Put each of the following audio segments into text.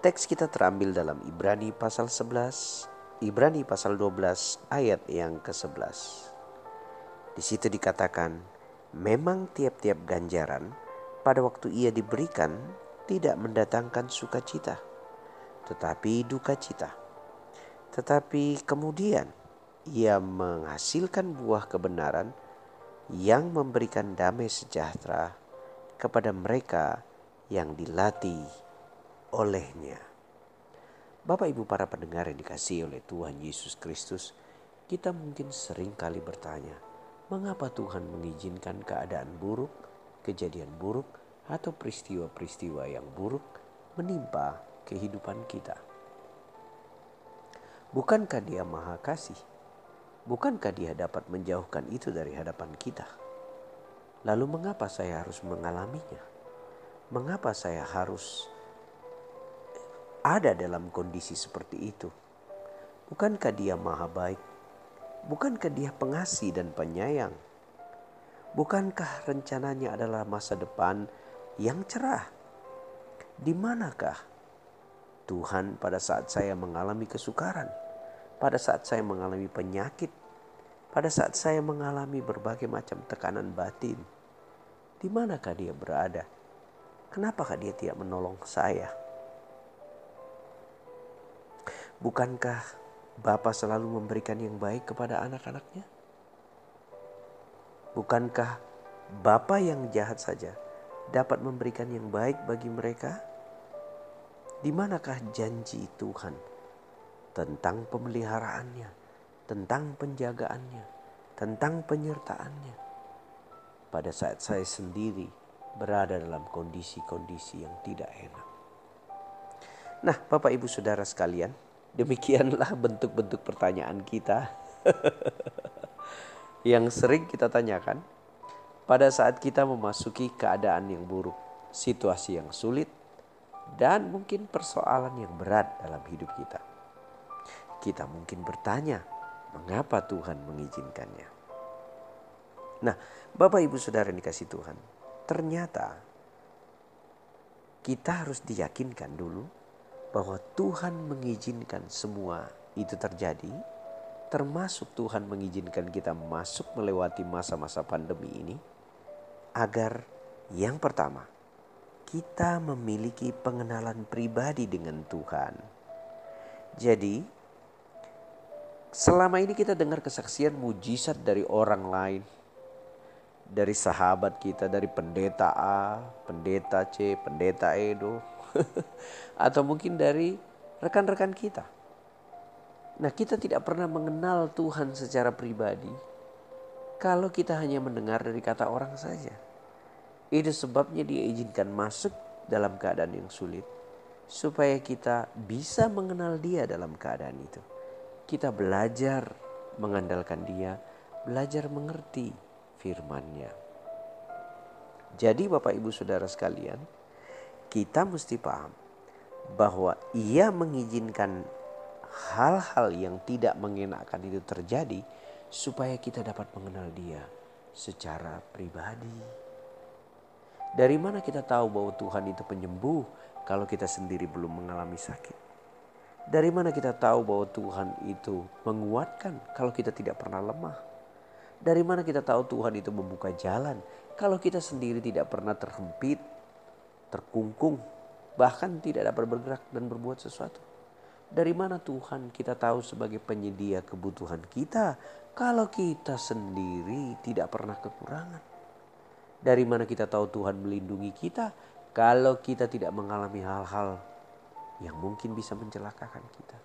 Teks kita terambil dalam Ibrani pasal 11, Ibrani pasal 12 ayat yang ke-11. Di situ dikatakan, memang tiap-tiap ganjaran pada waktu ia diberikan tidak mendatangkan sukacita, tetapi duka cita. Tetapi kemudian ia menghasilkan buah kebenaran yang memberikan damai sejahtera kepada mereka yang dilatih olehnya. Bapak Ibu para pendengar yang dikasih oleh Tuhan Yesus Kristus, kita mungkin sering kali bertanya, mengapa Tuhan mengizinkan keadaan buruk, kejadian buruk, atau peristiwa-peristiwa yang buruk menimpa kehidupan kita? Bukankah Dia Maha Kasih? Bukankah Dia dapat menjauhkan itu dari hadapan kita? Lalu, mengapa saya harus mengalaminya? Mengapa saya harus ada dalam kondisi seperti itu? Bukankah Dia Maha Baik? Bukankah Dia pengasih dan penyayang? Bukankah rencananya adalah masa depan yang cerah? Di manakah Tuhan pada saat saya mengalami kesukaran, pada saat saya mengalami penyakit, pada saat saya mengalami berbagai macam tekanan batin? Di manakah Dia berada? Kenapakah Dia tidak menolong saya? Bukankah Bapa selalu memberikan yang baik kepada anak-anaknya? Bukankah Bapa yang jahat saja dapat memberikan yang baik bagi mereka? Di manakah janji Tuhan tentang pemeliharaannya, tentang penjagaannya, tentang penyertaannya? Pada saat saya sendiri berada dalam kondisi-kondisi yang tidak enak. Nah, Bapak Ibu Saudara sekalian, Demikianlah bentuk-bentuk pertanyaan kita yang sering kita tanyakan pada saat kita memasuki keadaan yang buruk, situasi yang sulit, dan mungkin persoalan yang berat dalam hidup kita. Kita mungkin bertanya, mengapa Tuhan mengizinkannya? Nah, Bapak Ibu Saudara yang dikasih Tuhan, ternyata kita harus diyakinkan dulu bahwa Tuhan mengizinkan semua itu terjadi, termasuk Tuhan mengizinkan kita masuk melewati masa-masa pandemi ini, agar yang pertama, kita memiliki pengenalan pribadi dengan Tuhan. Jadi, selama ini kita dengar kesaksian mujizat dari orang lain, dari sahabat kita, dari pendeta A, pendeta C, pendeta Edo, atau mungkin dari rekan-rekan kita. Nah, kita tidak pernah mengenal Tuhan secara pribadi kalau kita hanya mendengar dari kata orang saja. Itu sebabnya dia izinkan masuk dalam keadaan yang sulit supaya kita bisa mengenal dia dalam keadaan itu. Kita belajar mengandalkan dia, belajar mengerti firman-Nya. Jadi Bapak Ibu Saudara sekalian, kita mesti paham bahwa ia mengizinkan hal-hal yang tidak mengenakan itu terjadi supaya kita dapat mengenal dia secara pribadi. Dari mana kita tahu bahwa Tuhan itu penyembuh kalau kita sendiri belum mengalami sakit? Dari mana kita tahu bahwa Tuhan itu menguatkan kalau kita tidak pernah lemah? Dari mana kita tahu Tuhan itu membuka jalan kalau kita sendiri tidak pernah terhempit terkungkung, bahkan tidak dapat bergerak dan berbuat sesuatu. Dari mana Tuhan kita tahu sebagai penyedia kebutuhan kita kalau kita sendiri tidak pernah kekurangan? Dari mana kita tahu Tuhan melindungi kita kalau kita tidak mengalami hal-hal yang mungkin bisa mencelakakan kita?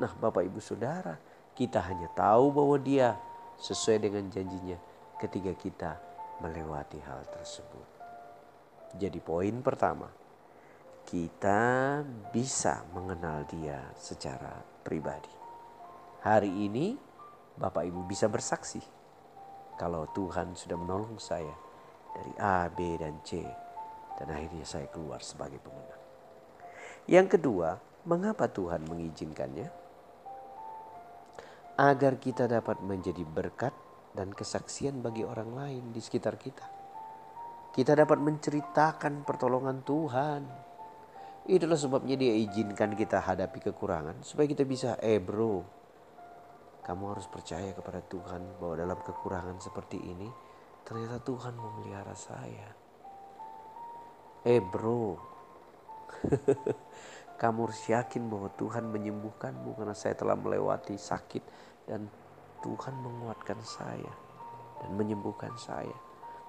Nah, Bapak Ibu Saudara, kita hanya tahu bahwa Dia sesuai dengan janjinya ketika kita melewati hal tersebut. Jadi poin pertama, kita bisa mengenal dia secara pribadi. Hari ini Bapak Ibu bisa bersaksi kalau Tuhan sudah menolong saya dari A, B, dan C. Dan akhirnya saya keluar sebagai pemenang. Yang kedua, mengapa Tuhan mengizinkannya? Agar kita dapat menjadi berkat dan kesaksian bagi orang lain di sekitar kita. Kita dapat menceritakan pertolongan Tuhan. Itulah sebabnya dia izinkan kita hadapi kekurangan. Supaya kita bisa, eh bro, kamu harus percaya kepada Tuhan bahwa dalam kekurangan seperti ini, ternyata Tuhan memelihara saya. Eh bro, kamu harus yakin bahwa Tuhan menyembuhkanmu karena saya telah melewati sakit dan Tuhan menguatkan saya dan menyembuhkan saya.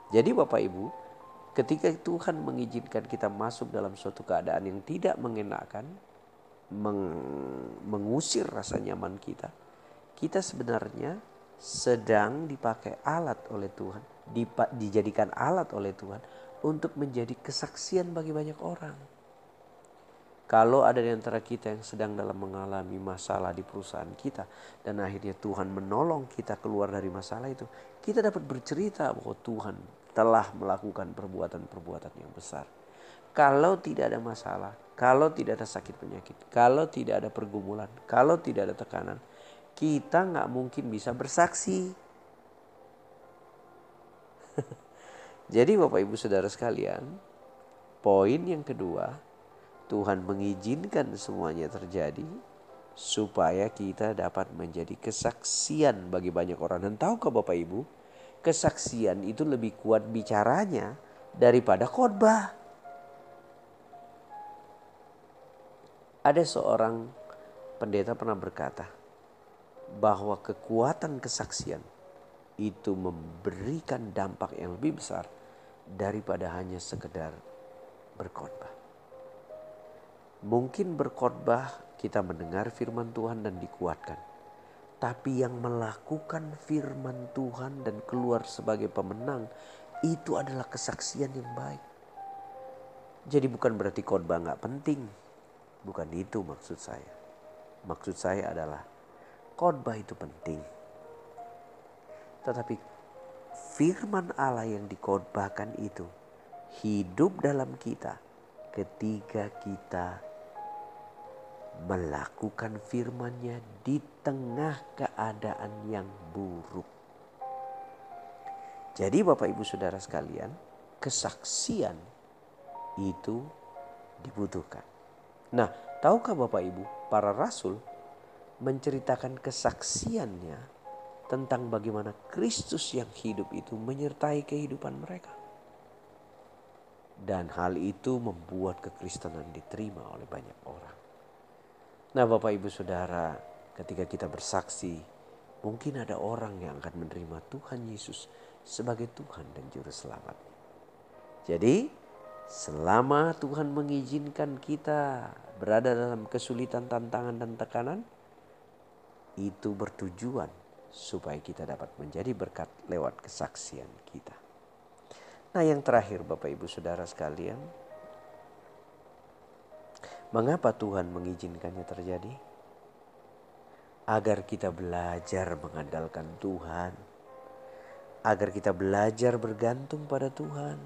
Jadi Bapak Ibu, ketika Tuhan mengizinkan kita masuk dalam suatu keadaan yang tidak mengenakan, meng mengusir rasa nyaman kita, kita sebenarnya sedang dipakai alat oleh Tuhan, dijadikan alat oleh Tuhan untuk menjadi kesaksian bagi banyak orang. Kalau ada di antara kita yang sedang dalam mengalami masalah di perusahaan kita dan akhirnya Tuhan menolong kita keluar dari masalah itu, kita dapat bercerita bahwa Tuhan telah melakukan perbuatan-perbuatan yang besar. Kalau tidak ada masalah, kalau tidak ada sakit penyakit, kalau tidak ada pergumulan, kalau tidak ada tekanan, kita nggak mungkin bisa bersaksi. Jadi Bapak Ibu Saudara sekalian, poin yang kedua, Tuhan mengizinkan semuanya terjadi supaya kita dapat menjadi kesaksian bagi banyak orang. Dan tahukah Bapak Ibu, kesaksian itu lebih kuat bicaranya daripada khotbah. Ada seorang pendeta pernah berkata bahwa kekuatan kesaksian itu memberikan dampak yang lebih besar daripada hanya sekedar berkhotbah. Mungkin berkhotbah kita mendengar firman Tuhan dan dikuatkan. Tapi yang melakukan firman Tuhan dan keluar sebagai pemenang itu adalah kesaksian yang baik. Jadi bukan berarti khotbah nggak penting. Bukan itu maksud saya. Maksud saya adalah khotbah itu penting. Tetapi firman Allah yang dikhotbahkan itu hidup dalam kita ketika kita melakukan firman-Nya di tengah keadaan yang buruk. Jadi Bapak Ibu Saudara sekalian, kesaksian itu dibutuhkan. Nah, tahukah Bapak Ibu, para rasul menceritakan kesaksiannya tentang bagaimana Kristus yang hidup itu menyertai kehidupan mereka. Dan hal itu membuat kekristenan diterima oleh banyak orang. Nah Bapak Ibu Saudara ketika kita bersaksi mungkin ada orang yang akan menerima Tuhan Yesus sebagai Tuhan dan Juru Selamat. Jadi selama Tuhan mengizinkan kita berada dalam kesulitan, tantangan dan tekanan itu bertujuan supaya kita dapat menjadi berkat lewat kesaksian kita. Nah yang terakhir Bapak Ibu Saudara sekalian Mengapa Tuhan mengizinkannya terjadi? Agar kita belajar mengandalkan Tuhan, agar kita belajar bergantung pada Tuhan.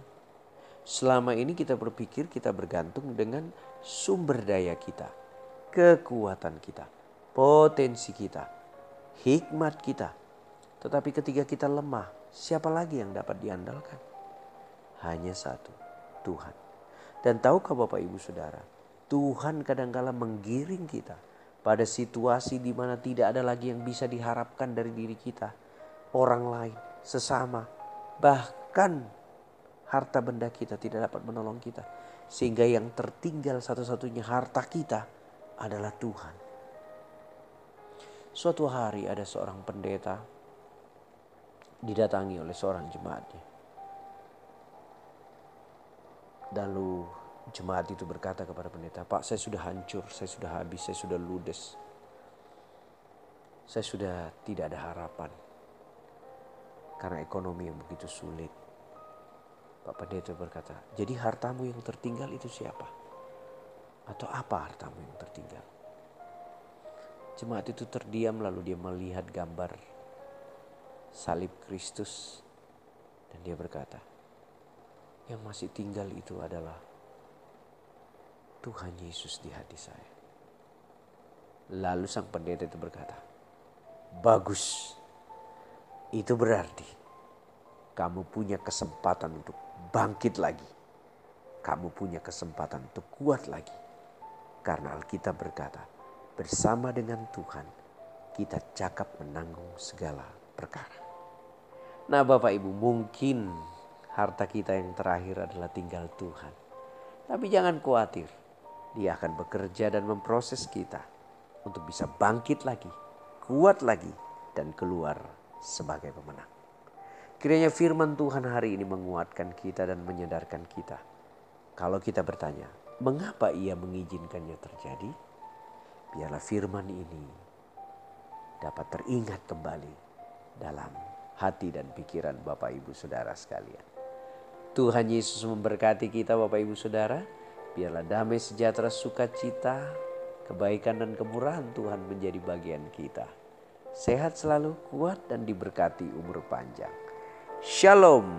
Selama ini kita berpikir kita bergantung dengan sumber daya kita, kekuatan kita, potensi kita, hikmat kita. Tetapi ketika kita lemah, siapa lagi yang dapat diandalkan? Hanya satu, Tuhan. Dan tahukah Bapak Ibu Saudara, Tuhan kadangkala menggiring kita pada situasi di mana tidak ada lagi yang bisa diharapkan dari diri kita, orang lain, sesama, bahkan harta benda kita tidak dapat menolong kita. Sehingga yang tertinggal satu-satunya harta kita adalah Tuhan. Suatu hari ada seorang pendeta didatangi oleh seorang jemaatnya. Lalu Jemaat itu berkata kepada pendeta, Pak saya sudah hancur, saya sudah habis, saya sudah ludes. Saya sudah tidak ada harapan. Karena ekonomi yang begitu sulit. Pak pendeta berkata, jadi hartamu yang tertinggal itu siapa? Atau apa hartamu yang tertinggal? Jemaat itu terdiam lalu dia melihat gambar salib Kristus dan dia berkata, yang masih tinggal itu adalah Tuhan Yesus di hati saya. Lalu sang pendeta itu berkata, bagus. Itu berarti kamu punya kesempatan untuk bangkit lagi. Kamu punya kesempatan untuk kuat lagi. Karena Alkitab berkata, bersama dengan Tuhan kita cakap menanggung segala perkara. Nah Bapak Ibu mungkin harta kita yang terakhir adalah tinggal Tuhan. Tapi jangan khawatir, dia akan bekerja dan memproses kita untuk bisa bangkit lagi, kuat lagi, dan keluar sebagai pemenang. Kiranya firman Tuhan hari ini menguatkan kita dan menyadarkan kita. Kalau kita bertanya, mengapa ia mengizinkannya terjadi? biarlah firman ini dapat teringat kembali dalam hati dan pikiran Bapak Ibu Saudara sekalian. Tuhan Yesus memberkati kita Bapak Ibu Saudara. Biarlah damai sejahtera sukacita, kebaikan dan kemurahan Tuhan menjadi bagian kita. Sehat selalu, kuat dan diberkati umur panjang. Shalom.